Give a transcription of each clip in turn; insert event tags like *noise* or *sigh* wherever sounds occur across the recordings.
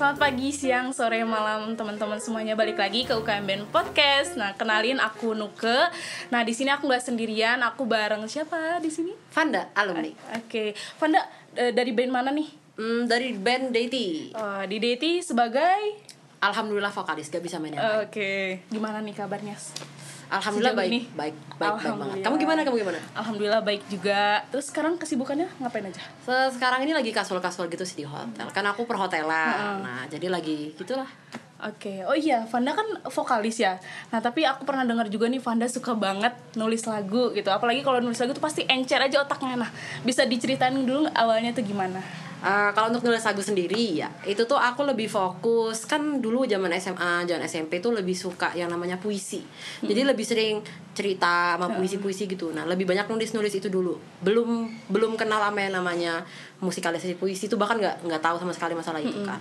Selamat pagi, siang, sore, malam teman-teman semuanya balik lagi ke UKM Band Podcast. Nah, kenalin aku Nuke. Nah, di sini aku nggak sendirian, aku bareng siapa di sini? Vanda, alumni. Oke, Vanda eh, dari band mana nih? Hmm, dari band Deity. Oh, di Deti sebagai Alhamdulillah vokalis, gak bisa main yang. Oke, gimana nih kabarnya? Alhamdulillah baik, ini. baik, baik, baik banget. Kamu gimana? Kamu gimana? Alhamdulillah baik juga. Terus sekarang kesibukannya ngapain aja? Se- Sekarang ini lagi kasual-kasual gitu sih di hotel. Kan aku perhotelan. Nah, jadi lagi gitulah. Oke, oh iya, Vanda kan vokalis ya. Nah, tapi aku pernah dengar juga nih Vanda suka banget nulis lagu gitu. Apalagi kalau nulis lagu tuh pasti encer aja otaknya. Nah, bisa diceritain dulu awalnya tuh gimana? Eh, kalau untuk nulis lagu sendiri ya itu tuh aku lebih fokus. Kan dulu zaman SMA zaman SMP tuh lebih suka yang namanya puisi. Jadi lebih sering cerita sama puisi-puisi gitu. Nah lebih banyak nulis-nulis itu dulu. Belum belum kenal sama yang namanya musikalisasi puisi itu bahkan nggak nggak tahu sama sekali masalah itu kan.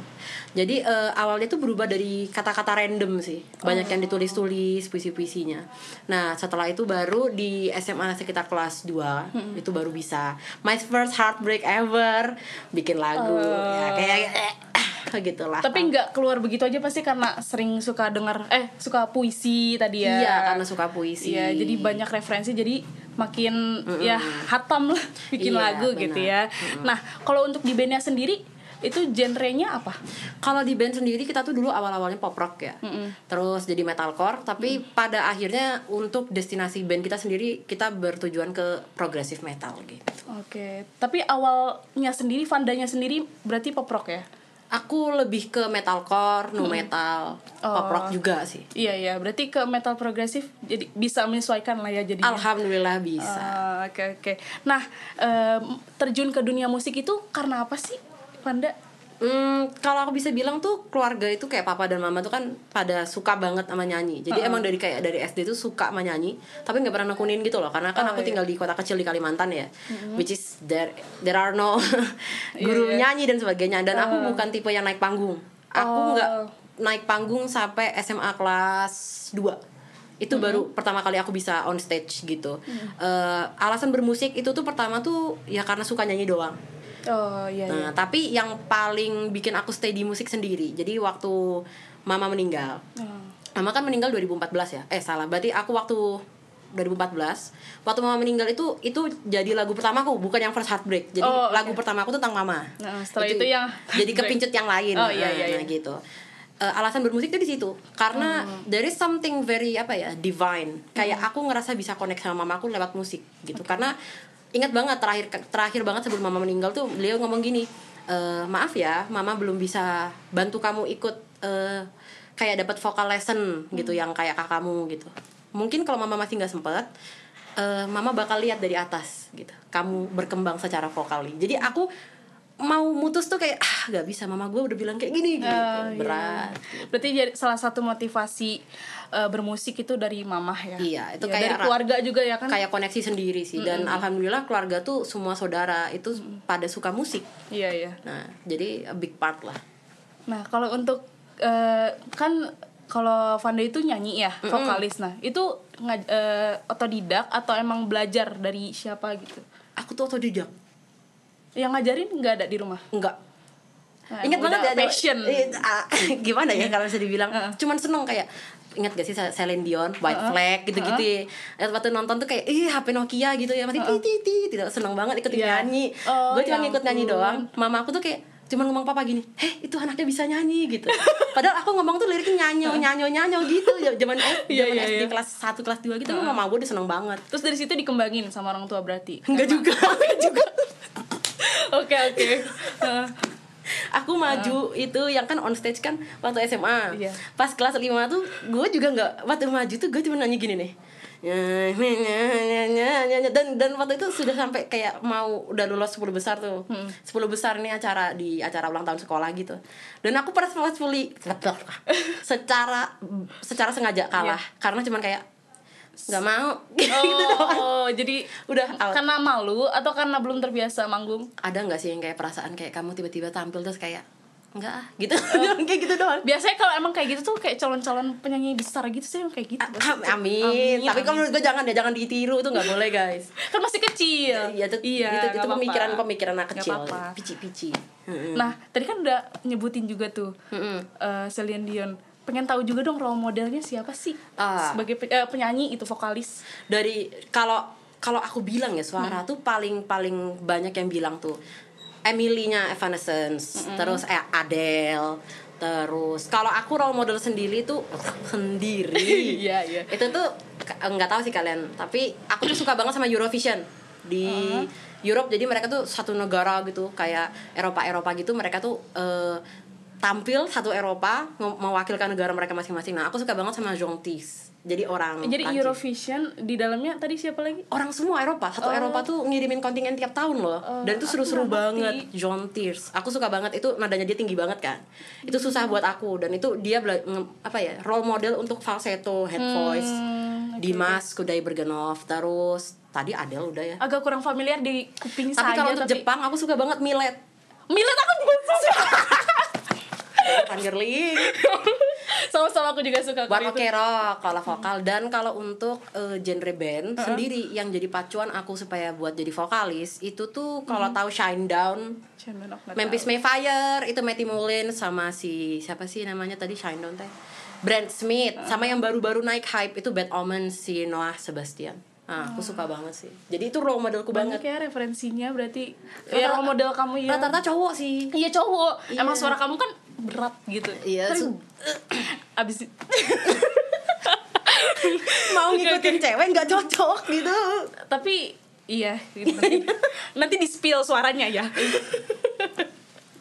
Jadi eh, awalnya tuh berubah dari kata-kata random sih. Banyak yang ditulis-tulis puisi-puisinya. Nah setelah itu baru di SMA sekitar kelas 2 itu baru bisa. My first heartbreak ever. Bikin lagu. Ya kayak eh, *laughs* gitulah Tapi nggak keluar begitu aja pasti karena sering suka dengar eh suka puisi tadi ya. iya karena suka puisi Iya, jadi banyak referensi jadi makin ya hatam lah *laughs* bikin Iya, lagu benar. gitu ya. Nah, kalau untuk di bandnya sendiri itu genrenya apa? kalau di band sendiri kita tuh dulu awal-awalnya pop rock ya terus jadi metalcore tapi pada akhirnya untuk destinasi band kita sendiri kita bertujuan ke progressive metal gitu Oke, tapi awalnya sendiri, Vandanya sendiri berarti pop rock ya? Aku lebih ke metalcore nu metal pop rock juga sih Iya iya, berarti ke metal progresif jadi bisa menyesuaikan lah ya jadi. alhamdulillah bisa Oke oke. Nah em, terjun ke dunia musik itu karena apa sih, Vanda? Hmm, kalau aku bisa bilang tuh keluarga itu kayak papa dan mama tuh kan pada suka banget sama nyanyi. Jadi emang dari kayak dari SD tuh suka sama nyanyi, tapi nggak pernah nekunin gitu loh. Karena kan Oh, aku iya. tinggal di kota kecil di Kalimantan ya, which is there there are no *laughs* guru iya. nyanyi dan sebagainya. Dan aku bukan tipe yang naik panggung. Aku Oh. nggak naik panggung sampai SMA kelas 2 itu baru pertama kali aku bisa on stage gitu. Eh, alasan bermusik itu tuh pertama tuh ya karena suka nyanyi doang. Oh iya. iya. Nah, tapi yang paling bikin aku stay di musik sendiri. Jadi waktu mama meninggal. Hmm. Mama kan meninggal 2014 ya. Eh, salah. Berarti aku waktu 2014, waktu mama meninggal itu itu jadi lagu pertamaku, bukan yang first heartbreak. Jadi Oh, oke. lagu pertama aku tentang mama. Nah, setelah itu yang jadi kepincut yang lain. Oh, iya, iya, Nah, iya. gitu. Eh, alasan bermusik tuh di situ karena Hmm. there is something very apa ya divine kayak aku ngerasa bisa connect sama mamaku lewat musik gitu karena ingat banget terakhir terakhir banget sebelum mama meninggal tuh beliau ngomong gini "Eh, maaf ya mama belum bisa bantu kamu ikut eh, kayak dapat vokal lesson gitu Hmm. yang kayak kakakmu gitu mungkin kalau mama masih nggak sempet eh, mama bakal lihat dari atas gitu kamu berkembang secara vokali jadi aku mau mutus tuh kayak ah nggak bisa mama gue udah bilang kayak gini gitu iya. berat Berarti jadi salah satu motivasi eh, bermusik itu dari mamah ya. Iya, itu Ya, kayak dari keluarga juga ya kan. kayak koneksi sendiri sih dan alhamdulillah keluarga tuh semua saudara itu pada suka musik Iya iya. nah jadi a big part lah Nah, kalau untuk eh, kan kalau Vanda itu nyanyi ya, vokalis. Nah, itu eh, otodidak atau emang belajar dari siapa gitu? aku tuh otodidak Yang ngajarin nggak ada di rumah? enggak Nah, ingat banget ya passion. eh, ah, *laughs* gimana ya kalau bisa dibilang? Heeh. cuman seneng kayak ingat gak sih Celine Dion White Flag gitu-gitu ya. Waktu nonton tuh kayak ih HP Nokia gitu ya mati titi titi tidak seneng banget ikut Iya. nyanyi. Oh, gue cuma ya ngikut nyanyi doang. Mama aku tuh kayak cuma ngomong papa gini heh itu anaknya bisa nyanyi gitu. *laughs* Padahal aku ngomong tuh liriknya nyanyo nyanyo nyanyo gitu. Ya zaman eh, *laughs* Iya, zaman iya, SD iya. kelas 1 kelas 2 gitu mama gue udah seneng banget. Terus dari situ dikembangin sama orang tua berarti. enggak juga. Enggak juga *laughs* Oke oke. *laughs* Aku maju itu yang kan on stage kan waktu SMA Iya. pas kelas 5 tuh gue juga nggak waktu maju tuh gue cuma nyanyi gini nih. Dan dan waktu itu sudah sampai kayak mau udah lulus 10 besar tuh. 10 besar nih acara di acara ulang tahun sekolah gitu. Dan aku purposefully *laughs* secara secara sengaja kalah. Karena cuman kayak nggak mau. *laughs* Gitu doang. Oh, jadi udah out. karena malu atau karena belum terbiasa manggung? ada nggak sih yang kayak perasaan kayak kamu tiba-tiba tampil terus kayak enggak ah gitu. *laughs* Kayak gitu doang. Biasanya kalau emang kayak gitu tuh kayak calon-calon penyanyi besar gitu sih kayak gitu. Am- amin. tapi kalau menurut gue jangan ya jangan ditiru itu nggak boleh guys. *laughs* Kan masih kecil. Iya, itu, iya itu, itu nggak pemikiran-pemikiran anak Nggak kecil, apa-apa. pici-pici. nah tadi kan udah nyebutin juga tuh Mm-mm. eh, Celine Dion pengen tahu juga dong role modelnya siapa sih Ah. sebagai pe- eh, penyanyi itu vokalis Dari kalau kalau aku bilang ya Hmm. suara tuh paling paling banyak yang bilang tuh Emily-nya Evanescence, Hmm. terus eh, Adele, terus kalau aku role model sendiri tuh sendiri. *laughs* Iya, iya. Itu tuh nggak tahu sih kalian, tapi aku tuh suka banget sama Eurovision di Europe jadi mereka tuh satu negara gitu kayak Eropa Eropa gitu mereka tuh eh, tampil satu Eropa mewakilkan negara mereka masing-masing. Nah, aku suka banget sama Jontis. Jadi orang jadi Prancis. Eurovision di dalamnya tadi siapa lagi? Orang semua Eropa. Satu Oh. Eropa tuh ngirimin kontingen tiap tahun loh. Oh, dan itu seru-seru banget. John Tears aku suka banget. Itu nadanya dia tinggi banget kan? Itu susah buat aku. Dan itu dia apa ya role model untuk falsetto head voice. Hmm, oke, Dimas Kudai Bergenov terus tadi Adele udah ya. Agak kurang familiar di kuping tapi saya kalau untuk Jepang aku suka banget Millet. Milet aku juga suka *laughs* Van Girling *laughs* sama-sama aku juga suka buat oke rock kalau vokal dan kalau untuk eh, genre band Uh-huh. sendiri yang jadi pacuan aku supaya buat jadi vokalis itu tuh Hmm. kalau tahu Shine Down of Metal. Memphis Mayfire itu Matty Mullin sama si siapa sih namanya tadi Shine Down teh Brand Smith sama yang baru-baru naik hype itu Bad Omens si Noah Sebastian nah aku suka banget sih. Jadi itu role modelku banyak banget. ya referensinya berarti ya role model kamu ya. rata-rata cowok sih. Iya cowok. Iya. emang suara kamu kan berat gitu. Iya, su- *clears throat* abis itu *laughs* mau ngikutin cewek nggak cocok gitu. Tapi iya. Gitu. nanti, *laughs* nanti di spill suaranya ya. *laughs*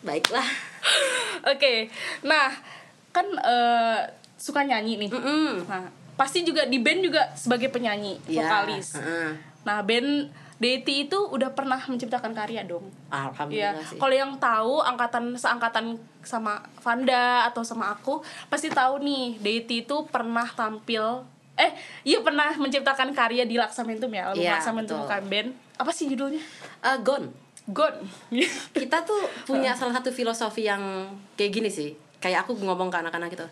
Baiklah. Oke. Nah kan eh, suka nyanyi nih. Mm-mm. nah pasti juga di band juga sebagai penyanyi Iya, vokalis. heeh. nah band Deity itu udah pernah menciptakan karya dong. Alhamdulillah sih. Kalau yang tahu angkatan seangkatan sama Vanda atau sama aku pasti tahu nih Deity itu pernah tampil eh iya pernah menciptakan karya di Laksamentum ya album Iya, Laksamentum betul. kan band. Apa sih judulnya? Eh, Gone. Gone. Kita tuh punya *laughs* salah satu filosofi yang kayak gini sih kayak aku ngomong ke anak-anak gitu.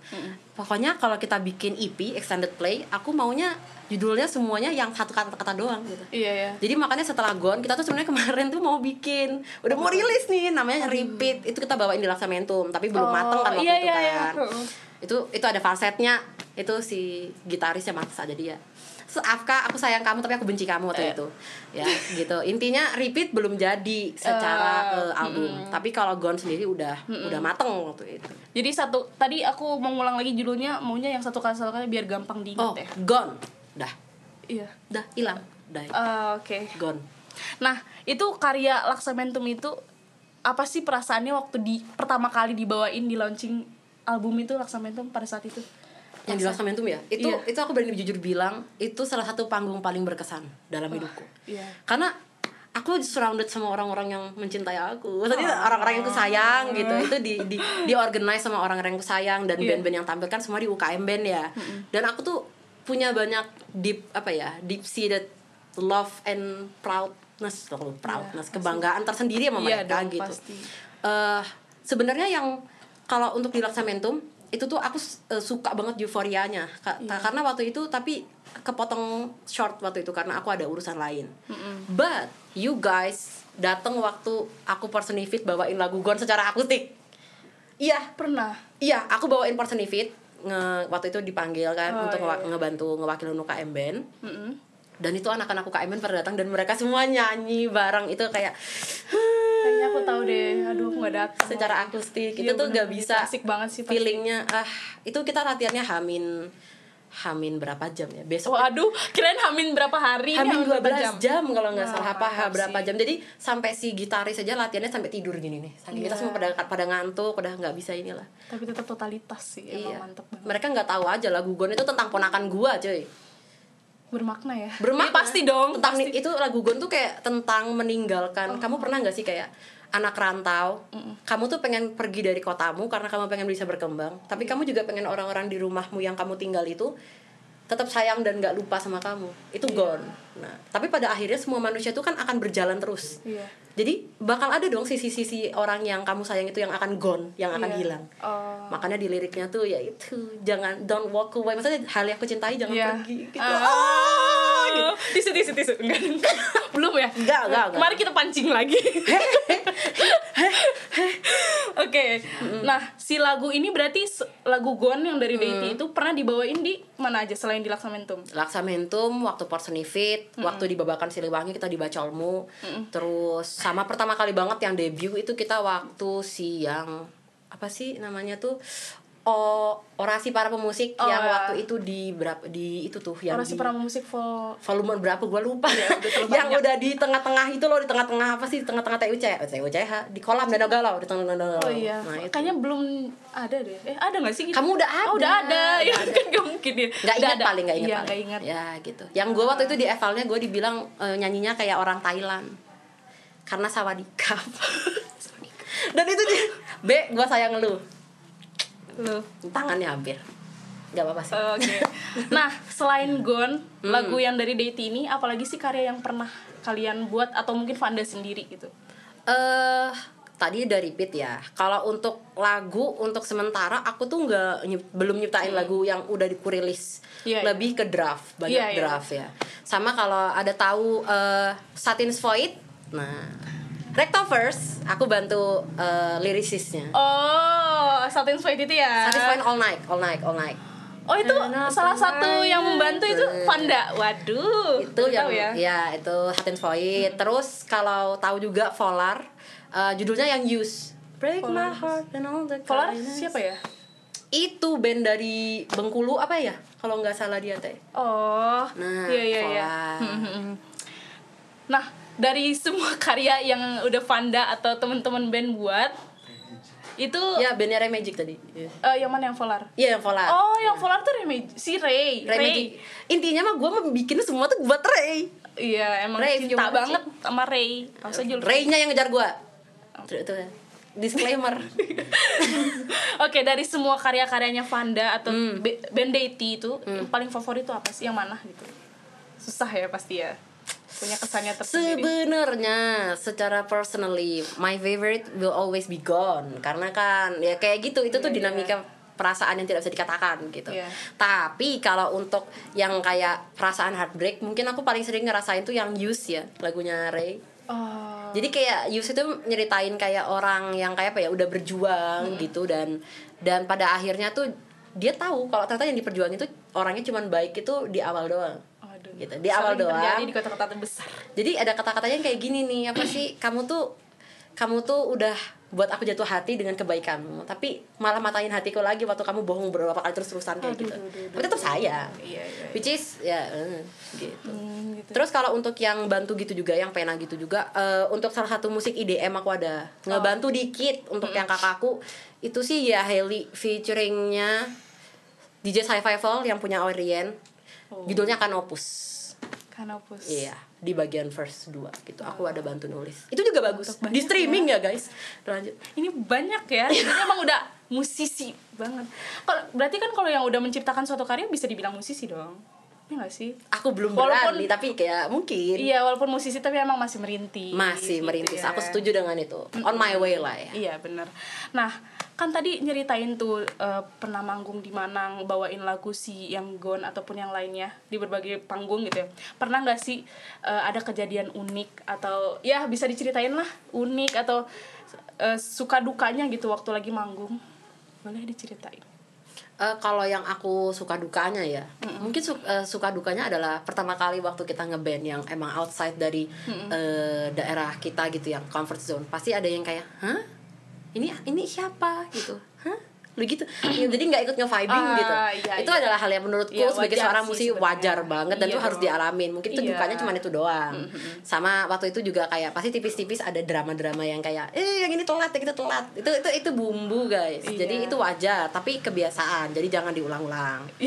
Pokoknya kalau kita bikin EP extended play aku maunya judulnya semuanya yang satu kata-kata doang gitu. Iya ya jadi makanya setelah Gone kita tuh sebenarnya *laughs* kemarin tuh mau bikin udah mau rilis nih namanya repeat. Itu kita bawain di Laksamentum tapi belum Oh, mateng kan waktu iya, itu iya, iya. kan. Itu itu ada falsetnya. Itu si gitarisnya maksa jadi ya Afka aku sayang kamu tapi aku benci kamu waktu Eh. itu. Ya gitu. Intinya repeat belum jadi secara Eh, eh, album. tapi kalau Gone sendiri udah udah mateng waktu itu. Jadi satu tadi aku mau ngulang lagi judulnya maunya yang satu kali satu kali biar gampang diingat oh ya. Gone. Dah. Iya. Dah hilang. Dah. Eh, oke. Gone. Nah, itu karya Laksamentum itu apa sih perasaannya waktu di pertama kali dibawain di launching album itu Laksamentum pada saat itu? Yang di Laksamentum ya? Itu Iya. itu aku berani jujur bilang itu salah satu panggung paling berkesan dalam hidupku. Iya. karena aku surrounded sama orang-orang yang mencintai aku. Tadi orang-orang yang aku sayang gitu. Itu di di di organize sama orang-orang yang aku sayang dan Iya. band-band yang tampil kan semua di UKM band ya. Dan aku tuh punya banyak deep apa ya deep seated love and proudness. Loh proudness kebanggaan tersendiri sama Iya mereka dong, gitu. pasti. eh sebenarnya yang kalau untuk di Laksamentum itu tuh aku eh, suka banget euforianya. Ka- Iya. karena waktu itu tapi kepotong short waktu itu karena aku ada urusan lain. But you guys datang waktu aku personifit bawain lagu Gone secara akustik. Iya. Pernah. iya aku bawain personifit nge waktu itu dipanggil kan Oh, untuk iya, ngewa- ngebantu ngewakilin UKM band. Mm-mm. dan itu anak-anak UKM band pada datang dan mereka semua nyanyi bareng. Itu kayak Kayaknya aku tahu deh. Aduh, aku nggak datang. secara akustik Iya, itu tuh gak bener-bener bisa asik banget sih pasti. feelingnya ah itu kita latihannya hamin hamin berapa jam ya besok Oh, aduh, kirain Hamin berapa hari? hamin Hamin berapa 12 jam, kalau nggak salah apa mantap berapa sih. jam jadi sampai si gitaris aja latihannya sampai tidur gini nih Saking kita Iya. semua pada pada ngantuk udah nggak bisa inilah Tapi tetap totalitas sih. Iya mantep banget. mereka nggak tahu aja lagu Gone itu tentang ponakan gua cuy Bermakna ya. bermakna Iya, pasti dong. tentang pasti. itu lagu Gon tuh kayak tentang meninggalkan Oh. kamu pernah nggak sih kayak anak rantau kamu tuh pengen pergi dari kotamu karena kamu pengen bisa berkembang tapi kamu juga pengen orang-orang di rumahmu yang kamu tinggal itu tetap sayang dan nggak lupa sama kamu itu gone nah tapi pada akhirnya semua manusia itu kan akan berjalan terus Iya. jadi bakal ada dong sisi-sisi orang yang kamu sayang itu yang akan gone yang akan Iya. hilang Oh. makanya di liriknya tuh ya itu jangan don't walk away maksudnya hal yang aku cintai jangan Iya. pergi gitu Ah, gitu. Tisu, tisu, tisu. Enggak, enggak. *laughs* Belum ya? Enggak, enggak, enggak. Mari kita pancing lagi. *laughs* Oke. Nah, si lagu ini berarti lagu Gone yang dari Deity Hmm. itu pernah dibawain di mana aja selain di Laksamentum? Laksamentum waktu Porsenifit, waktu di Babakan Siliwangi kita di Bacolmu. Terus sama pertama kali banget yang debut itu kita waktu siang apa sih namanya tuh oh orasi para pemusik Oh, yang ya. waktu itu di berapa di itu tuh yang Orasi di para musik vol volume berapa gue lupa Iya, udah *laughs* yang udah di tengah-tengah itu loh di tengah-tengah apa sih di tengah-tengah TUC TUCH di kolam Danau Galau di tengah Danau Galau Oh iya, nah itu kayaknya belum ada deh. Eh, ada nggak sih gitu? Kamu udah Oh, udah ada. ada. Ya *laughs* ada. kan nggak mungkin ya. nggak ingat ada. paling nggak ingat Iya, paling. nggak ingat. ya gitu yang gue waktu itu di evalnya gue dibilang eh, nyanyinya kayak orang Thailand karena sawadikap *laughs* dan itu dia B gue sayang lu Loh. tangannya hampir nggak apa-apa sih Oke. Nah, selain Gone, Hmm. lagu yang dari Deity ini, apalagi sih karya yang pernah kalian buat atau mungkin Vanda sendiri gitu? eh tadi udah repeat ya kalau untuk lagu untuk sementara aku tuh nggak nyip- belum nyiptain lagu yang udah dikurilis Hmm. Iya, lebih ke draft banyak Iya, iya. draft ya sama kalau ada tahu eh, Satin's Void nah Rectovers aku bantu eh, lirikisnya Oh, Satin Void itu ya? Satin's Void all night all night all night Oh itu Enak salah satu yang membantu itu. Vanda. Waduh. itu yang ya. ya itu Satin's Void terus kalau tahu juga Volar eh, judulnya yang Use Break my Volar. heart and all the Polar kindness. siapa ya? itu band dari Bengkulu apa ya kalau nggak salah dia teh Oh. Nah, iya iya iya. Polar. Nah, dari semua *laughs* karya yang udah Vanda atau teman-teman band buat itu ya bandnya Ray Magic tadi Iya. eh, yang mana yang Volar? Iya yang Volar Oh, yang Volar tuh Ray Mag- si Ray. Ray Magic intinya mah gue mau bikin semua tuh buat Ray Iya, emang Ray, cinta banget sama Ray. Lu. Ray-nya yang ngejar gue itu, itu disclaimer *laughs* Oke, dari semua karya-karyanya Vanda atau Hmm. Band Deity itu yang paling favorit itu apa sih? Yang mana gitu? Susah ya pasti ya. Punya kesannya tersendiri. Sebenarnya secara personally my favorite will always be gone karena kan ya kayak gitu itu tuh Iya, dinamika perasaan yang tidak bisa dikatakan gitu. Iya. Tapi kalau untuk yang kayak perasaan heartbreak mungkin aku paling sering ngerasain tuh yang Use ya lagunya Ray. Oh. Jadi kayak Yus itu nyeritain kayak orang yang kayak apa ya udah berjuang gitu dan dan pada akhirnya tuh dia tahu kalau ternyata yang diperjuangin itu orangnya cuman baik itu di awal doang. Gitu, di awal Sering doang. terjadi di kota-kota terbesar. Jadi ada kata-katanya kayak gini nih apa sih kamu tuh kamu tuh udah buat aku jatuh hati dengan kebaikanmu tapi malah matain hatiku lagi waktu kamu bohong beberapa kali terus-terusan kayak Aduh, gitu. aduh, aduh, Tapi tetap sayang. Iya, iya. Which is ya eh, gitu. Hmm, gitu. Terus kalau untuk yang bantu gitu juga, yang pena gitu juga, eh, untuk salah satu musik IDM aku ada Oh. ngebantu dikit untuk yang kakakku itu sih ya Haley featuringnya DJ Survival yang punya Orient, Oh. judulnya Kanopus. Kanopus. Iya, di bagian verse 2 gitu. Aku ada bantu nulis. Itu juga bagus. Untuk Di streaming ya, guys. Lanjut. Ini banyak ya. *laughs* Jadi emang udah musisi banget. Kalau berarti kan kalau yang udah menciptakan suatu karya bisa dibilang musisi dong. Iya gak sih? Aku belum Walaupun- berani, tapi kayak mungkin Iya, walaupun musisi tapi emang masih merintis. masih gitu merintis. ya. Aku setuju dengan itu. On my way lah ya. Iya bener. Nah kan tadi nyeritain tuh eh, pernah manggung di Manang bawain lagu si yang Gone ataupun yang lainnya di berbagai panggung gitu ya. Pernah nggak sih eh, ada kejadian unik atau ya bisa diceritain lah unik atau eh, suka dukanya gitu waktu lagi manggung? Boleh diceritain. Eh, kalau yang aku suka dukanya ya, mungkin su- eh, suka dukanya adalah pertama kali waktu kita ngeband yang emang outside dari eh, daerah kita gitu yang comfort zone, pasti ada yang kayak, hah, ini ini siapa? Gitu, hah, lu gitu, Ya, jadi nggak ikut nge-vibing Ah, gitu. iya, itu iya. adalah hal yang menurutku Iya, sebagai seorang musisi wajar banget dan Iya itu harus dialamin. Mungkin itu Iya. dukanya cuma itu doang. Sama waktu itu juga kayak pasti tipis-tipis ada drama-drama yang kayak, eh yang ini telat, yang itu telat. Itu itu itu bumbu guys. Iya. Jadi itu wajar, tapi kebiasaan. Jadi jangan diulang-ulang *laughs*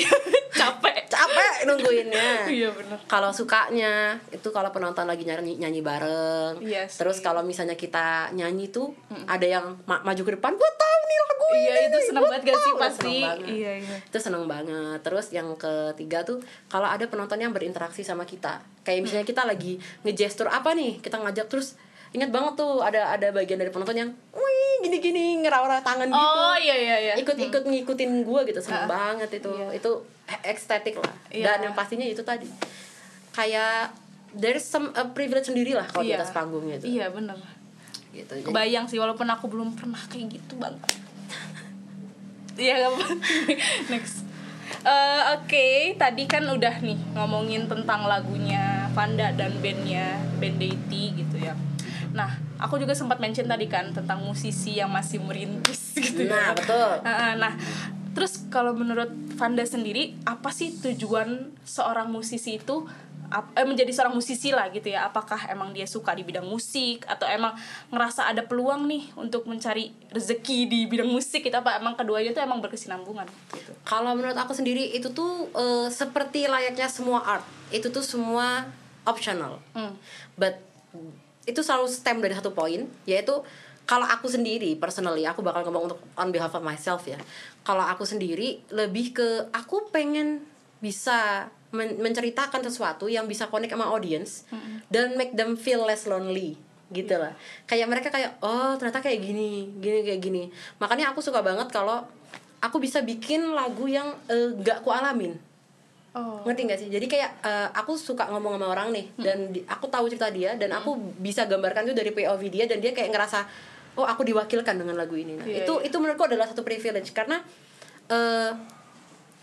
Capek. capek nungguinnya Iya bener. kalau sukanya itu kalau penonton lagi nyanyi nyanyi bareng Iya sih. terus kalau misalnya kita nyanyi tuh ada yang ma- maju ke depan gue tahu nih lagu iya ini itu nih, seneng banget gak sih tahu." pasti Seneng banget. iya iya. Itu seneng banget. Terus yang ketiga tuh kalau ada penonton yang berinteraksi sama kita. Kayak misalnya kita lagi ngegestur apa nih kita ngajak terus ingat banget tuh ada ada bagian dari penonton yang wih gini gini ngerawat tangan gitu. Oh iya iya iya. Ikut-ikut ngikutin gue gitu seneng banget itu. Iya. itu estetik lah. Iya. dan yang pastinya itu tadi kayak there's some a privilege sendiri lah kalau di Iya. atas panggungnya itu iya bener. Gitu Jadi- kebayang sih walaupun aku belum pernah kayak gitu banget iya gak apa *laughs* next Eh, Oke, tadi kan udah nih ngomongin tentang lagunya Vanda dan bandnya band Deity gitu ya. Nah, aku juga sempat mention tadi kan tentang musisi yang masih merintis *laughs* gitu Nah, ya. betul. Nah, nah, terus kalau menurut Vanda sendiri apa sih tujuan seorang musisi itu ap- eh, menjadi seorang musisi lah gitu ya apakah emang dia suka di bidang musik atau emang ngerasa ada peluang nih untuk mencari rezeki di bidang musik gitu apa emang keduanya tuh emang berkesinambungan gitu Kalau menurut aku sendiri itu tuh eh, seperti layaknya semua art. Itu tuh semua optional. Hmm. But itu selalu stem dari satu poin yaitu kalau aku sendiri personally aku bakal ngomong untuk on behalf of myself ya. Kalau aku sendiri lebih ke aku pengen bisa men- menceritakan sesuatu yang bisa connect sama audience dan make them feel less lonely gitu lah. Kayak mereka kayak oh ternyata kayak gini gini kayak gini. Makanya aku suka banget kalau aku bisa bikin lagu yang eh, gak ku alamin. Oh. Ngerti gak sih? Jadi kayak eh, aku suka ngomong sama orang nih dan di- aku tahu cerita dia dan aku bisa gambarkan itu dari POV dia dan dia kayak ngerasa oh aku diwakilkan dengan lagu ini. Nah, Iya, itu iya. itu menurutku adalah satu privilege karena eh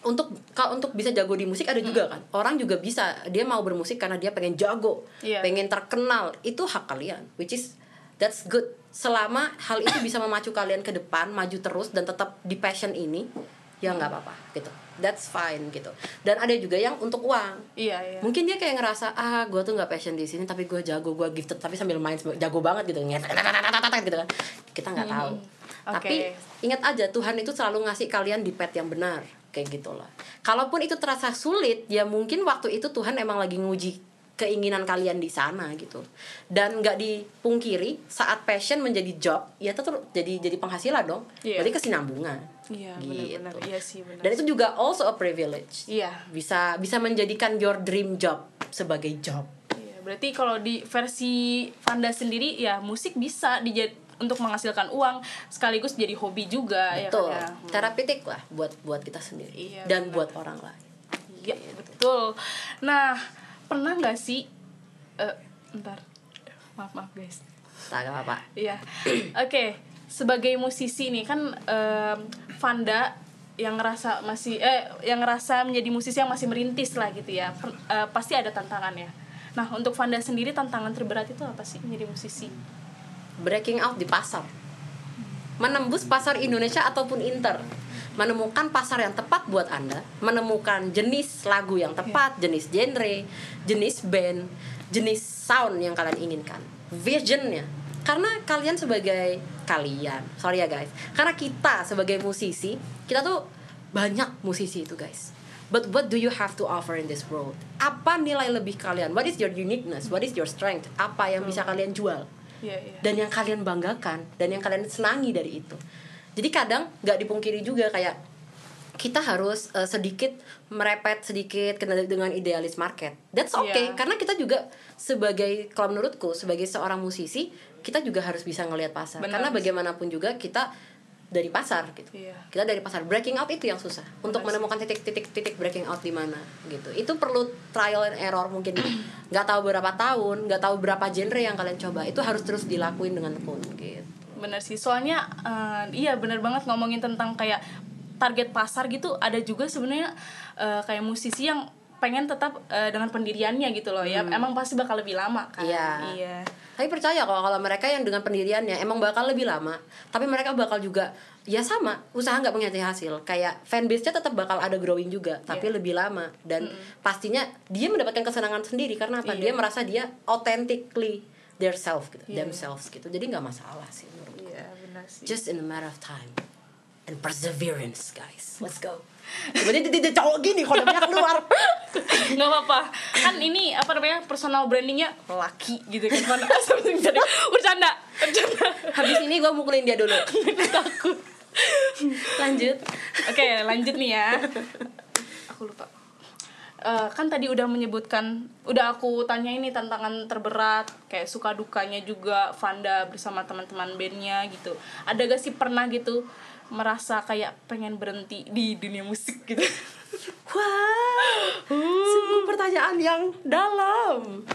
untuk kalau untuk bisa jago di musik ada juga kan. Orang juga bisa. Dia mau bermusik karena dia pengen jago. Iya. pengen terkenal. Itu hak kalian which is that's good. Selama hal itu bisa memacu kalian ke depan maju terus dan tetap di passion ini ya nggak apa-apa gitu. That's fine gitu. Dan ada juga yang untuk uang. Iya iya. Mungkin dia kayak ngerasa ah gue tuh nggak passion di sini tapi gue jago gue gifted tapi sambil main jago banget gitu. Gitu kan. Kita nggak tahu. Hmm, tapi ingat aja Tuhan itu selalu ngasih kalian di pet yang benar kayak gitulah. Kalaupun itu terasa sulit ya mungkin waktu itu Tuhan emang lagi nguji keinginan kalian di sana gitu. Dan nggak dipungkiri saat passion menjadi job ya itu tuh jadi jadi penghasilan dong. Iya. berarti kesinambungan. Iya Gitu. benar-benar iya sih benar. Dan itu juga also a privilege. Iya. Bisa bisa menjadikan your dream job sebagai job. Iya, berarti kalau di versi Vanda sendiri ya musik bisa dijad untuk menghasilkan uang sekaligus jadi hobi juga betul ya kan ya. terapeutik lah buat buat kita sendiri Iya, dan benar. buat orang lain Iya betul. Nah pernah nggak sih? eh ntar maaf maaf guys. tak apa apa Iya. *clears throat* Oke sebagai musisi nih kan em, Vanda yang ngerasa masih eh yang ngerasa menjadi musisi yang masih merintis lah gitu ya Per- eh, pasti ada tantangannya. Nah untuk Vanda sendiri tantangan terberat itu apa sih menjadi musisi? Breaking out di pasar menembus pasar Indonesia ataupun inter menemukan pasar yang tepat buat anda menemukan jenis lagu yang tepat jenis genre jenis band jenis sound yang kalian inginkan visionnya karena kalian sebagai kalian sorry ya guys karena kita sebagai musisi kita tuh banyak musisi itu guys But what do you have to offer in this world? Apa nilai lebih kalian? What is your uniqueness? What is your strength? Apa yang bisa kalian jual? Iya iya. dan yang kalian banggakan dan yang kalian senangi dari itu jadi kadang nggak dipungkiri juga kayak kita harus eh, sedikit merepet sedikit dengan idealis market that's okay Iya. karena kita juga sebagai kalau menurutku sebagai seorang musisi kita juga harus bisa ngelihat pasar Benar. karena bagaimanapun juga kita dari pasar gitu. Iya. kita dari pasar. Breaking out itu yang susah. Untuk menemukan titik-titik titik breaking out di mana gitu. Itu perlu trial and error mungkin. *clears throat* Nggak tahu berapa tahun nggak tahu berapa genre yang kalian coba. Itu harus terus dilakuin dengan tekun gitu. Bener sih. Soalnya eh, iya bener banget ngomongin tentang kayak target pasar gitu. Ada juga sebenarnya eh, kayak musisi yang pengen tetap eh, dengan pendiriannya gitu loh ya. Emang pasti bakal lebih lama kan? Hmm. Iya. iya. Tapi percaya kok kalau mereka yang dengan pendiriannya emang bakal lebih lama. Tapi mereka bakal juga ya sama usaha nggak mengkhianati hasil. Kayak fanbase-nya tetap bakal ada growing juga tapi Iya. lebih lama. Dan pastinya dia mendapatkan kesenangan sendiri karena apa? Iya. dia merasa dia authentically their self gitu Iya. themselves gitu. Jadi nggak masalah sih iya benar sih. Just in a matter of time and perseverance guys. Let's go Sebenarnya dia cowok gini kalau dia keluar. Nggak apa-apa. Kan ini apa namanya personal brandingnya laki gitu kan Mana- *laughs* jadi bercanda bercanda. Habis ini gue mukulin dia dulu. *laughs* Takut. Lanjut. Oke, lanjut nih ya. Aku lupa. Eh, kan tadi udah menyebutkan, udah aku tanya ini tantangan terberat, kayak suka dukanya juga Vanda bersama teman-teman bandnya gitu. Ada gak sih pernah gitu merasa kayak pengen berhenti di dunia musik gitu? *laughs* Wow, sungguh pertanyaan yang dalam.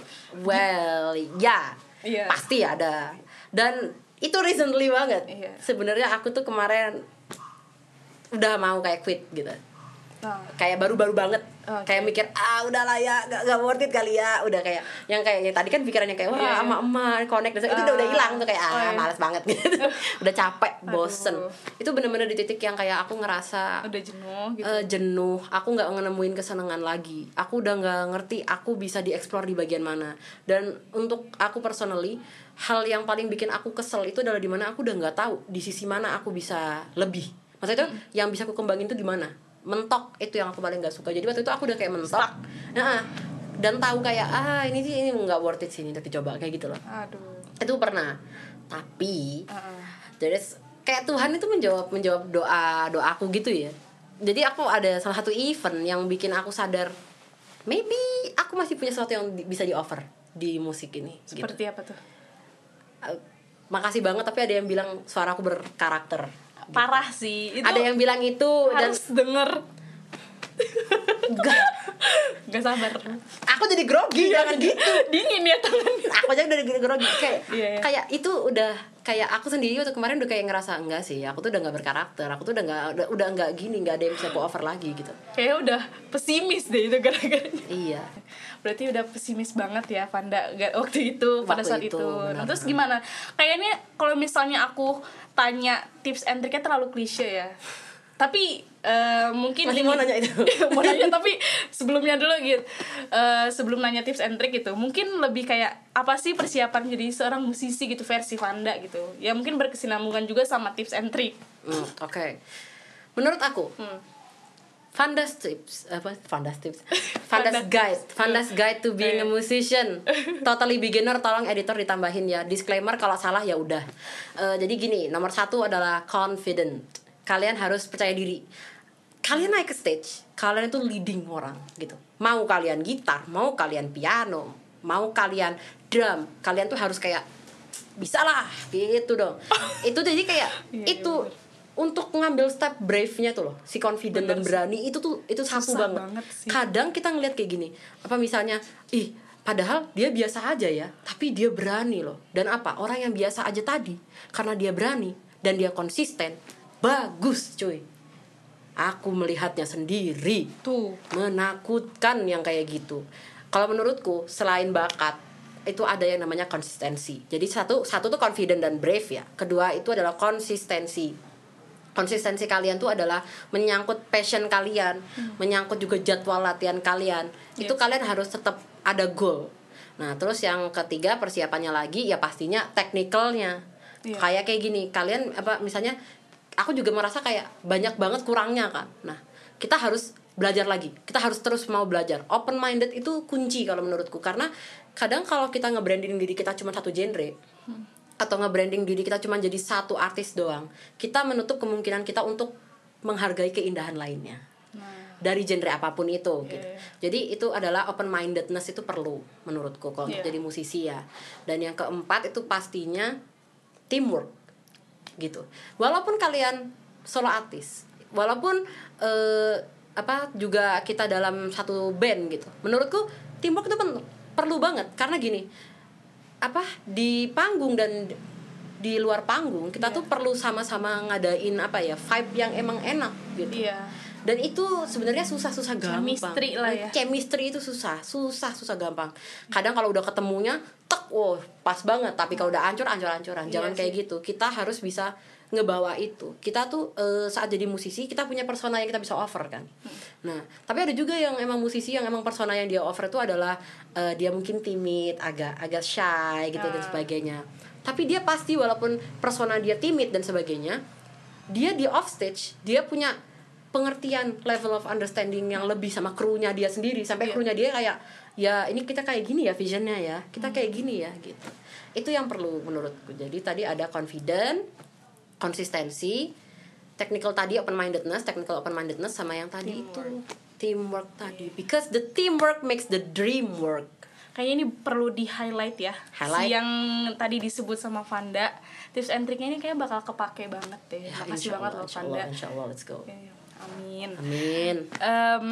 Well, ya, Iya. pasti ada. Dan itu recently banget. Iya. Sebenarnya aku tuh kemarin udah mau kayak quit gitu. Nah, Kayak baru-baru banget. Oke. Kayak mikir, ah udahlah ya, gak, gak worth it kali ya. Udah kayak, yang kayak yang tadi kan pikirannya kayak, wah Iya, sama emak connect. Dan itu udah, udah Ah. hilang tuh kayak, ah Oh, iya. males banget *laughs* gitu. udah capek, bosen. Aduh. Itu bener-bener di titik yang kayak aku ngerasa udah jenuh gitu. eh, jenuh aku nggak nemuin kesenangan lagi aku udah nggak ngerti aku bisa dieksplor di bagian mana dan untuk aku personally hal yang paling bikin aku kesel itu adalah di mana aku udah nggak tahu di sisi mana aku bisa lebih maksudnya itu yang bisa aku kembangin itu di mana mentok itu yang aku paling nggak suka jadi waktu itu aku udah kayak mentok nah, dan tahu kayak ah ini sih ini nggak worth it sih ini tapi coba kayak gitu loh Aduh. itu pernah tapi Heeh. jadi kayak Tuhan itu menjawab menjawab doa doaku gitu ya jadi aku ada salah satu event yang bikin aku sadar maybe aku masih punya sesuatu yang di- bisa di offer di musik ini gitu. Seperti apa tuh? Eh, makasih banget tapi ada yang bilang suaraku berkarakter Parah sih. Itu ada yang bilang itu dan harus denger. Enggak. Gak sabar. aku jadi grogi jangan gitu Dingin ya tangannya. aku aja udah grogi kayak Iya, iya. kayak itu udah kayak aku sendiri waktu kemarin udah kayak ngerasa enggak sih aku tuh udah nggak berkarakter aku tuh udah nggak udah, udah nggak gini nggak ada yang bisa aku offer lagi gitu Kayaknya udah pesimis deh itu gara-gara. iya Berarti udah pesimis banget ya Vanda ga- waktu itu pada Waktu saat itu, itu. Nah, benar. terus gimana? Kayaknya kalau misalnya aku tanya tips and triknya terlalu klise ya. Tapi eh, mungkin Masih mau nanya itu? *laughs* mau nanya tapi sebelumnya dulu gitu. Eh, sebelum nanya tips and trick gitu, mungkin lebih kayak apa sih persiapan jadi seorang musisi gitu versi Vanda gitu. Ya mungkin berkesinambungan juga sama tips and trick. Hmm, oke menurut aku Hmm. Vanda's tips. Apa? Vanda's tips. *laughs* Vanda's guide. Vanda's guide to being a musician. *laughs* Totally beginner tolong editor ditambahin ya. Disclaimer kalau salah ya udah. Eh, jadi gini nomor satu adalah confident. Kalian harus percaya diri. Kalian naik ke stage kalian itu leading orang gitu. Mau kalian gitar mau kalian piano mau kalian drum kalian tuh harus kayak bisa lah gitu dong. *laughs* Itu jadi kayak Iya, iya, itu untuk ngambil step brave-nya tuh loh si confident Bener dan sih. berani itu tuh itu satu Susah banget. banget sih. kadang kita ngeliat kayak gini apa misalnya ih padahal dia biasa aja ya tapi dia berani loh dan apa orang yang biasa aja tadi karena dia berani dan dia konsisten bagus cuy aku melihatnya sendiri Tuh. menakutkan yang kayak gitu kalau menurutku selain bakat itu ada yang namanya konsistensi jadi satu satu tuh confident dan brave ya kedua itu adalah konsistensi konsistensi kalian tuh adalah menyangkut passion kalian menyangkut juga jadwal latihan kalian. Itu Yes. kalian harus tetap ada goal. Nah terus yang ketiga persiapannya lagi ya pastinya teknikalnya Iya. kayak kayak gini kalian apa misalnya aku juga merasa kayak banyak banget kurangnya kan nah kita harus belajar lagi. Kita harus terus mau belajar. Open minded itu kunci kalau menurutku. Karena kadang kalau kita nge-branding diri kita cuma satu genre atau nge-branding diri kita cuma jadi satu artis doang kita menutup kemungkinan kita untuk menghargai keindahan lainnya Nah, dari genre apa pun itu gitu. Iya. Jadi itu adalah open mindedness itu perlu menurutku kalau Iya. jadi musisi ya. Dan yang keempat itu pastinya teamwork gitu. Walaupun kalian solo artis, walaupun eh, apa juga kita dalam satu band gitu. Menurutku teamwork itu perlu banget karena gini. Apa di panggung dan di luar panggung kita Iya. tuh perlu sama-sama ngadain apa ya vibe yang emang enak gitu. Iya. dan itu sebenarnya susah-susah gampang. Chemistry lah ya. chemistry itu susah susah susah gampang. Kadang kalau udah ketemunya tek wow pas banget. Tapi kalau udah ancur ancur ancuran Iya jangan kayak gitu. Kita harus bisa ngebawa itu. Kita tuh eh, saat jadi musisi kita punya persona yang kita bisa offer kan? Nah tapi ada juga yang emang musisi yang emang persona yang dia offer itu adalah eh, dia mungkin timid agak agak shy gitu dan Ah. sebagainya. Tapi dia pasti walaupun persona dia timid dan sebagainya dia di off stage dia punya pengertian level of understanding yang lebih sama krunya dia sendiri. Sampai Iya. krunya dia kayak ya ini kita kayak gini ya visionnya ya. Kita kayak gini ya gitu. Itu yang perlu menurutku. Jadi tadi ada confident konsistensi technical tadi open mindedness technical open mindedness sama yang tadi itu teamwork. tadi. Because the teamwork makes the dream work. Kayaknya ini perlu di highlight ya. Highlight. Si yang tadi disebut sama Vanda tips and triknya ini kayak bakal kepake banget deh. Ya, makasih banget loh Vanda insya Allah, let's go. Oke, amin. Amin. Em,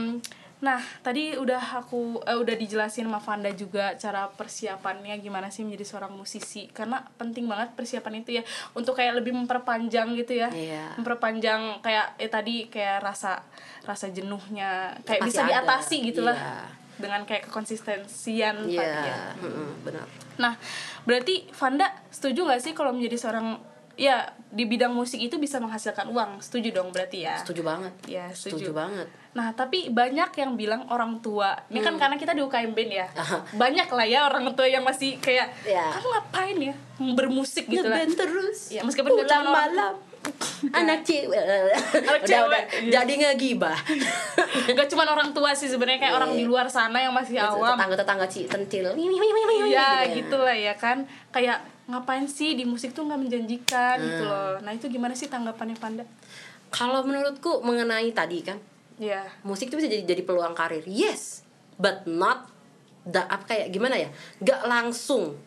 nah tadi udah aku eh, udah dijelasin sama Vanda juga cara persiapannya gimana sih menjadi seorang musisi karena penting banget persiapan itu ya untuk kayak lebih memperpanjang gitu ya Iya. memperpanjang kayak eh tadi kayak rasa rasa jenuhnya kayak Pasti bisa ada. diatasi gitulah Iya. dengan kayak kekonsistensian tadi ya Iya, mm-mm, benar. Nah, berarti Vanda setuju gak sih kalau menjadi seorang ya di bidang musik itu bisa menghasilkan uang? Setuju dong berarti ya? Setuju banget. Ya, Setuju setuju. banget. Nah, tapi banyak yang bilang orang tua. Ini kan karena kita di UKM Band ya. Hmm. Banyak lah ya orang tua yang masih kayak Ya. kamu ngapain ya bermusik gitu lah. Terus. Ya, meskipun pulang orang- malam. *laughs* Anak cewek. Anak cewek, iya. Jadi ngegibah. *laughs* Gak cuma orang tua sih sebenarnya kayak orang di luar sana yang masih awam. Tetangga-tetangga ci centil. Iya Gitu gitu lah ya kan Kayak ngapain sih di musik tuh nggak menjanjikan gitu Hmm. loh Nah itu gimana sih tanggapannya Vanda? Kalau menurutku mengenai tadi kan, Iya musik itu bisa jadi jadi peluang karir. Yes, but not da, apa kayak gimana ya? Gak langsung.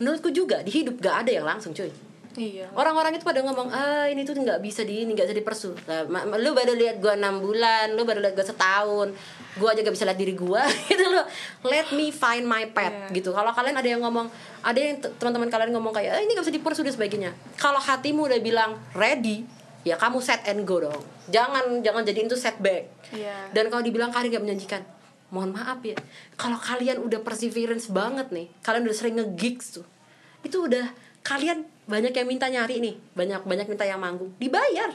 Menurutku juga di hidup gak ada yang langsung, cuy. Iya Orang-orang itu pada ngomong, ah ini tuh nggak bisa di ini nggak bisa dipersu. Lah, ma- ma- lu baru lihat gua enam bulan, lu baru lihat gua setahun, gua aja gak bisa lihat diri gua *laughs* gitu loh. Let me find my path Iya. gitu. Kalau kalian ada yang ngomong, ada yang teman-teman kalian ngomong kayak, ah, ini gak bisa dipersu dan sebagainya. Kalau hatimu udah bilang ready, ya kamu set and go dong. Jangan jangan jadiin itu setback. Iya Dan kalau dibilang karir gak menjanjikan, mohon maaf ya. Kalau kalian udah perseverance banget nih, kalian udah sering nge-gigs tuh. Itu udah kalian banyak yang minta nyari nih, banyak banyak minta yang manggung, dibayar.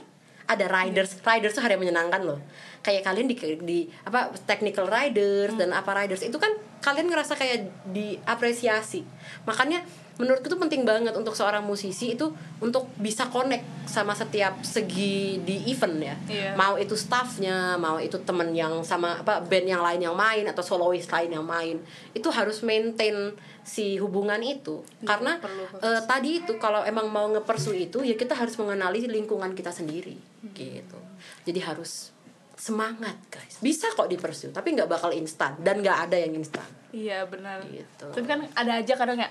Ada riders, riders tuh hari yang menyenangkan loh. Kayak kalian di, di apa technical riders dan apa riders itu kan kalian ngerasa kayak diapresiasi. Makanya menurutku tuh penting banget untuk seorang musisi itu untuk bisa connect sama setiap segi di event ya. Iya. mau itu staffnya mau itu temen yang sama apa band yang lain yang main atau soloist lain yang main itu harus maintain si hubungan itu. Karena perlu eh, tadi itu kalau emang mau ngepersu itu ya kita harus mengenali lingkungan kita sendiri gitu. Jadi harus semangat guys bisa kok dipersu tapi nggak bakal instan dan nggak ada yang instan Iya benar Gitu. Tapi kan ada aja kadang ya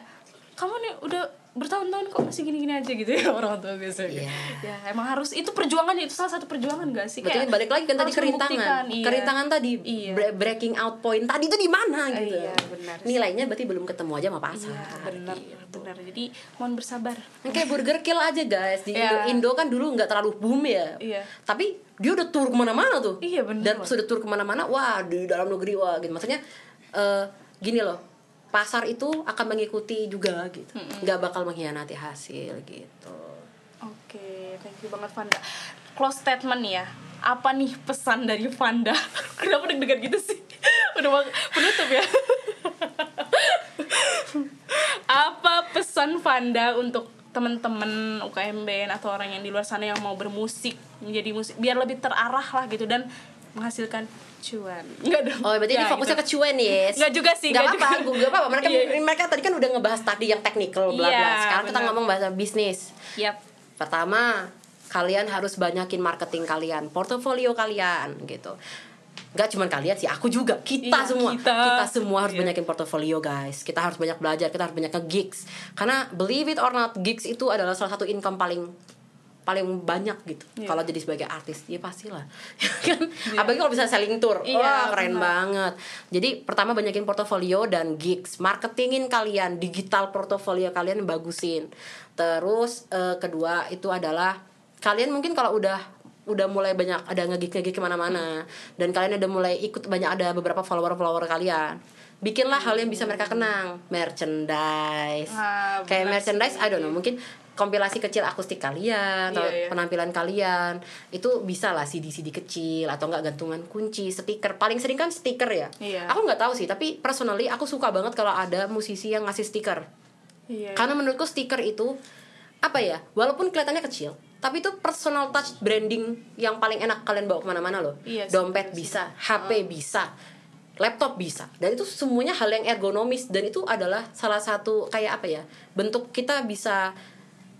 Kamu nih udah bertahun-tahun kok masih gini-gini aja gitu ya *laughs* orang tua biasanya Iya. Ya emang harus Itu perjuangan itu salah satu perjuangan gak sih? Betul, Kayak balik lagi kan tadi kerintangan. iya. Kerintangan tadi Iya. bre- breaking out point tadi itu di mana gitu. Iya, benar. Nilainya berarti belum ketemu aja sama pasar. Iya benar benar Jadi mohon bersabar kayak burger kill aja guys di *laughs* Iya. Indo, Indo kan dulu nggak terlalu boom ya. Iya. Tapi dia udah tur ke mana-mana tuh. Iya, bener Dan sudah tur ke mana-mana, wah di dalam negeri wah gitu. Maksudnya eh, gini loh, pasar itu akan mengikuti juga gitu. Nggak bakal mengkhianati hasil gitu. Oke, thank you banget Vanda. Close statement ya. Apa nih pesan dari Vanda? *laughs* Kenapa deg-degan gitu sih? *laughs* Udah penutup ya. *laughs* Apa pesan Vanda untuk teman-teman UKM band atau orang yang di luar sana yang mau bermusik menjadi musik biar lebih terarah lah gitu dan menghasilkan cuan. Enggak dong. Oh, berarti ini Ya, fokusnya gitu. ke cuan yes. Nggak juga sih, Nggak nggak apa-apa, juga. nggak apa-apa. Mereka *laughs* Iya. mereka tadi kan udah ngebahas tadi yang technical bla bla. Iya, Sekarang kita benar. ngomong bahasa bisnis. Yap. Pertama, kalian harus banyakin marketing kalian, portofolio kalian gitu. Gak cuma kalian sih, aku juga, kita Iya, semua, kita. semua harus Iya. banyakin portofolio guys. Kita harus banyak belajar, kita harus banyak ke gigs. Karena believe it or not, gigs itu adalah salah satu income paling paling banyak gitu. Iya. Kalau jadi sebagai artis, ya pastilah. *laughs* kan? Apalagi kalau bisa selling tour, Iya, wah keren benar. banget. Jadi pertama banyakin portofolio dan gigs, marketingin kalian, digital portofolio kalian bagusin. Terus eh, kedua itu adalah kalian mungkin kalau udah udah mulai banyak ada ngegig ngegig ke mana-mana. Dan kalian udah mulai ikut banyak ada beberapa follower follower kalian. Bikinlah hal yang bisa mereka kenang. Merchandise. Ah, kayak merchandise I don't know mungkin kompilasi kecil akustik kalian atau Iya, iya. penampilan kalian. Itu bisa lah CD CD kecil atau enggak gantungan kunci stiker. Paling sering kan stiker ya? Iya. aku nggak tahu sih tapi personally aku suka banget kalau ada musisi yang ngasih stiker. Iya. karena menurutku stiker itu apa ya walaupun kelihatannya kecil tapi itu personal touch branding yang paling enak kalian bawa ke mana-mana loh. Iya dompet bener sih. bisa HP bisa laptop bisa. Dan itu semuanya hal yang ergonomis. Dan itu adalah salah satu kayak apa ya bentuk kita bisa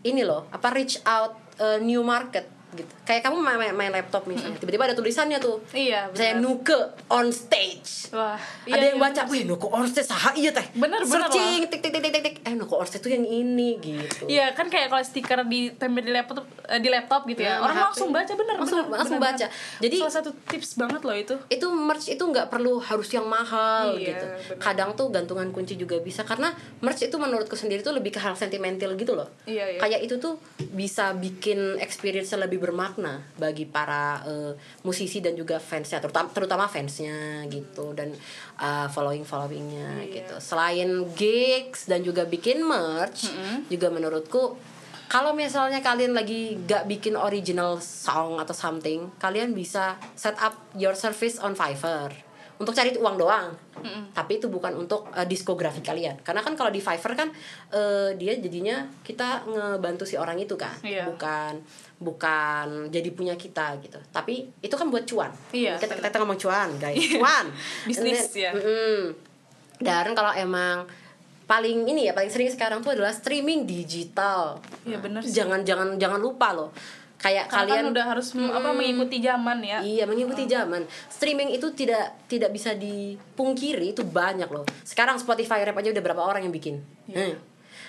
ini loh apa reach out uh, new market gitu. Kayak kamu main, main, laptop misalnya tiba-tiba ada tulisannya tuh. Iya, saya nuke on stage. Wah, ada iya, yang iya, baca wih nuke on stage saha iya teh. Bener, bener searching tik tik tik tik tik tik. Eh nuke on stage tuh yang ini gitu. Iya kan kayak kalau stiker ditempel di laptop eh, di laptop gitu ya. Nah, Orang langsung baca bener Langsung- bener, langsung bener, baca. bener. Jadi- salah satu tips banget loh itu. itu merch itu nggak perlu harus yang mahal Iya, gitu. benar. kadang tuh gantungan kunci juga bisa karena merch itu menurutku sendiri tuh lebih ke hal sentimental gitu loh. Iya, iya. kayak itu tuh bisa bikin experience lebih bermakna bagi para eh, musisi dan juga fansnya terutama terutama fansnya gitu dan following followingnya Iya. gitu. Selain gigs dan juga bikin merch juga menurutku kalau misalnya kalian lagi gak bikin original song atau something kalian bisa set up your service on Fiverr. Untuk cari uang doang tapi itu bukan untuk eh, diskografi kalian. Karena kan kalau di Fiverr kan eh, dia jadinya kita ngebantu si orang itu kan. Iya. bukan bukan jadi punya kita gitu. Tapi itu kan buat cuan. Iya, kita, benar. kita ngomong cuan guys. Cuan. *laughs* Bisnis, And then- ya. Mm-mm. dan kalau emang paling ini ya paling sering sekarang tuh adalah streaming digital. Iya bener sih. jangan jangan jangan lupa loh kayak Karena kalian kan udah harus m- apa mengikuti zaman ya. Iya mengikuti zaman. Streaming itu tidak tidak bisa dipungkiri itu banyak loh. Sekarang Spotify Rap aja udah berapa orang yang bikin. Iya. Hmm.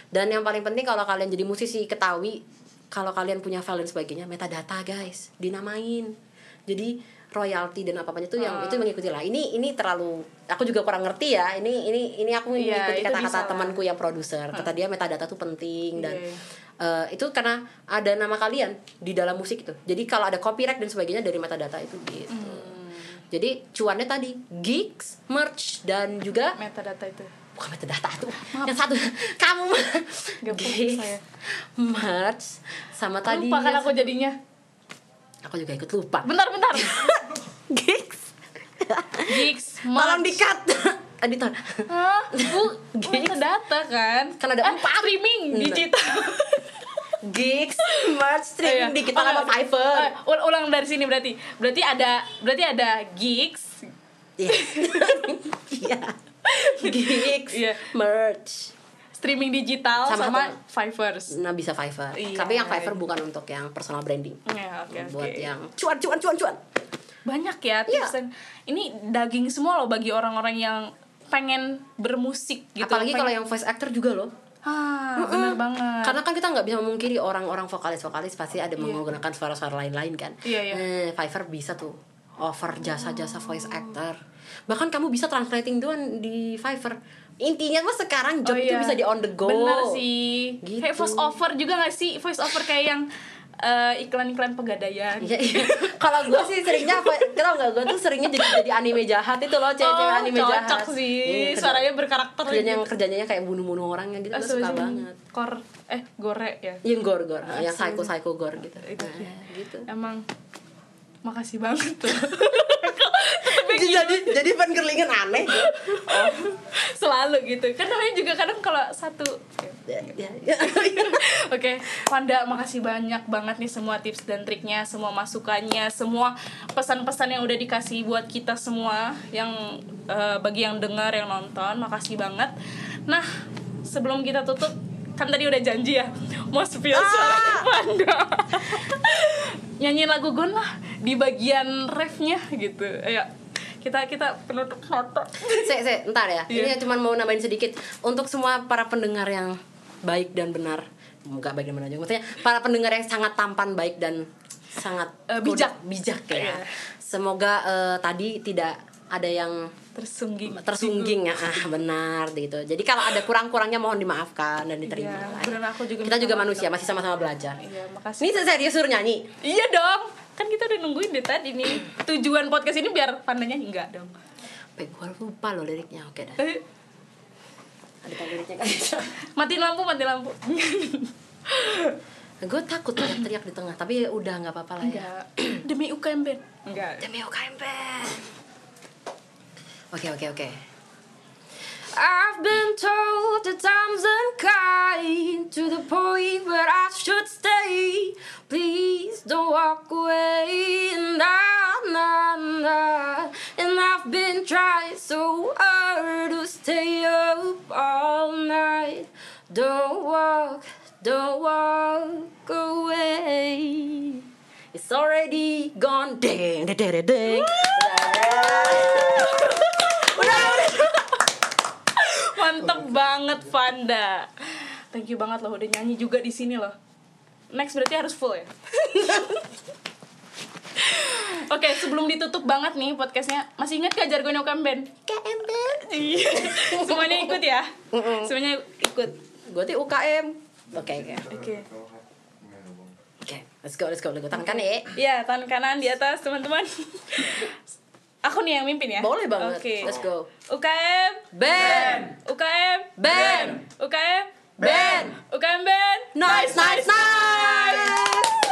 Dan yang paling penting kalau kalian jadi musisi ketahui kalau kalian punya file dan sebagainya metadata guys dinamain. Jadi royalti dan apa apa itu yang Ah. itu mengikuti lah. Ini ini terlalu aku juga kurang ngerti ya. Ini ini ini aku Iya, mengikuti bisa kata-kata temanku yang produser. Kata dia metadata tuh penting dan Iya, eh, itu karena ada nama kalian di dalam musik itu. Jadi kalau ada copyright dan sebagainya dari metadata itu gitu. Hmm. Jadi cuannya tadi gigs, merch dan juga Metadata itu. bukan metadata tuh. Yang satu *laughs* kamu gigs, saya. merch sama tadi Lupa kan aku jadinya. aku juga ikut lupa. Bentar bentar. *laughs* gigs. Gigs, Tolong merch. di-cut. *laughs* Editor. Hah? Bu, metadata kan? Kan ada Eh, empat. streaming digital. Gigs, *laughs* merch, streaming Iya. digital Oh, sama. Fiverr. Ul- ulang dari sini berarti. Berarti ada berarti ada gigs. Iya. *laughs* Iya. Gigs, Iya. merch. streaming digital Sama sama? Fiverr. Nah bisa Fiverr. Iya. Tapi yang Fiverr bukan untuk yang personal branding. Ya, oke oke. Buat yang cuan cuan cuan cuan. Banyak ya Iya. tips dan ini daging semua loh bagi orang-orang yang pengen bermusik gitu. Apalagi pengen- kalau yang voice actor juga loh. Ah, bener banget. Karena kan kita nggak bisa memungkiri orang-orang vokalis-vokalis pasti ada menggunakan suara-suara lain-lain kan. Iya, iya. Eh, Fiverr bisa tuh offer jasa-jasa voice actor. Bahkan kamu bisa translating doang di Fiverr. Intinya mah sekarang job Oh, itu iya. bisa di on the go. Bener sih. Gitu. Kayak voice over juga gak sih? Voice over kayak yang eh, iklan-iklan pegadaian. Iya, iya. Kalau gue sih seringnya apa? Tau nggak gue tuh seringnya jadi jadi anime jahat itu loh cewek-cewek oh, anime cocok jahat. sih. Iya, kerja- Suaranya berkarakter kerjanya yang gitu. kerjanya kayak bunuh-bunuh orangnya gitu gue suka banget. Kor eh gore ya. Yang gore gore, yang Asli. psycho psycho gore gitu. Itu Nah, gitu. Emang makasih banget tuh. *laughs* jadi jadi penggerlingan aneh. Oh, *laughs* Selalu gitu. Kan namanya juga kadang kalau satu ya, ya, ya. Oke, Wanda, makasih banyak banget nih semua tips dan triknya, semua masukannya, semua pesan-pesan yang udah dikasih buat kita semua yang eh, bagi yang dengar, yang nonton, makasih banget. Nah, sebelum kita tutup, kan tadi udah janji ya mau spill suara Wanda. *laughs* Nyanyiin lagu Gon lah di bagian refnya gitu. Ayo, kita kita penutup foto. Saya, saya, ntar ya. Iya. Ini cuma mau nambahin sedikit untuk semua para pendengar yang baik dan benar. Enggak baik dan benar juga. Maksudnya para pendengar yang sangat tampan, baik dan sangat Eh, bijak. bijak ya. Iya. Semoga eh, tadi tidak ada yang Tersungging. tersungging ya ah benar gitu jadi kalau ada kurang-kurangnya mohon dimaafkan dan diterima Iya, lah. benar aku juga kita juga manusia masih sama-sama belajar Iya, makasih. ini serius suruh nyanyi Iya dong, kan kita udah nungguin deh tadi nih Tujuan podcast ini biar pandanya enggak dong gue lupa loh liriknya oke dah Eh, ada kan? *laughs* Matiin lampu, matiin lampu. *laughs* Gue takut teriak-teriak di tengah tapi udah nggak apa-apa lah ya. Enggak. Demi UKM Ben. Enggak. Demi UKMP oke oke oke I've been told that time's unkind to the point where I should stay. Please don't walk away. Nah, nah, nah. And I've been trying so hard to stay up all night. Don't walk, don't walk away. It's already gone. Deng, deng, deng. Mantep banget Vanda. Thank you banget loh udah nyanyi juga di sini loh. Next berarti harus full ya. *laughs* Oke, sebelum ditutup banget nih podcastnya, masih ingat gak jargon UKM Band? KM band. Iya. Semuanya ikut ya? Semuanya ikut. Gue tuh UKM. Oke, oke. Oke. Oke, let's go, let's go. Let's go. Tangan kan ya. Iya, tangan kanan di atas teman-teman. Aku nih yang mimpin ya? Boleh banget. Oke. Let's go. UKM Band. UKM Band. UKM Band. UKM Band Nice, nice, nice.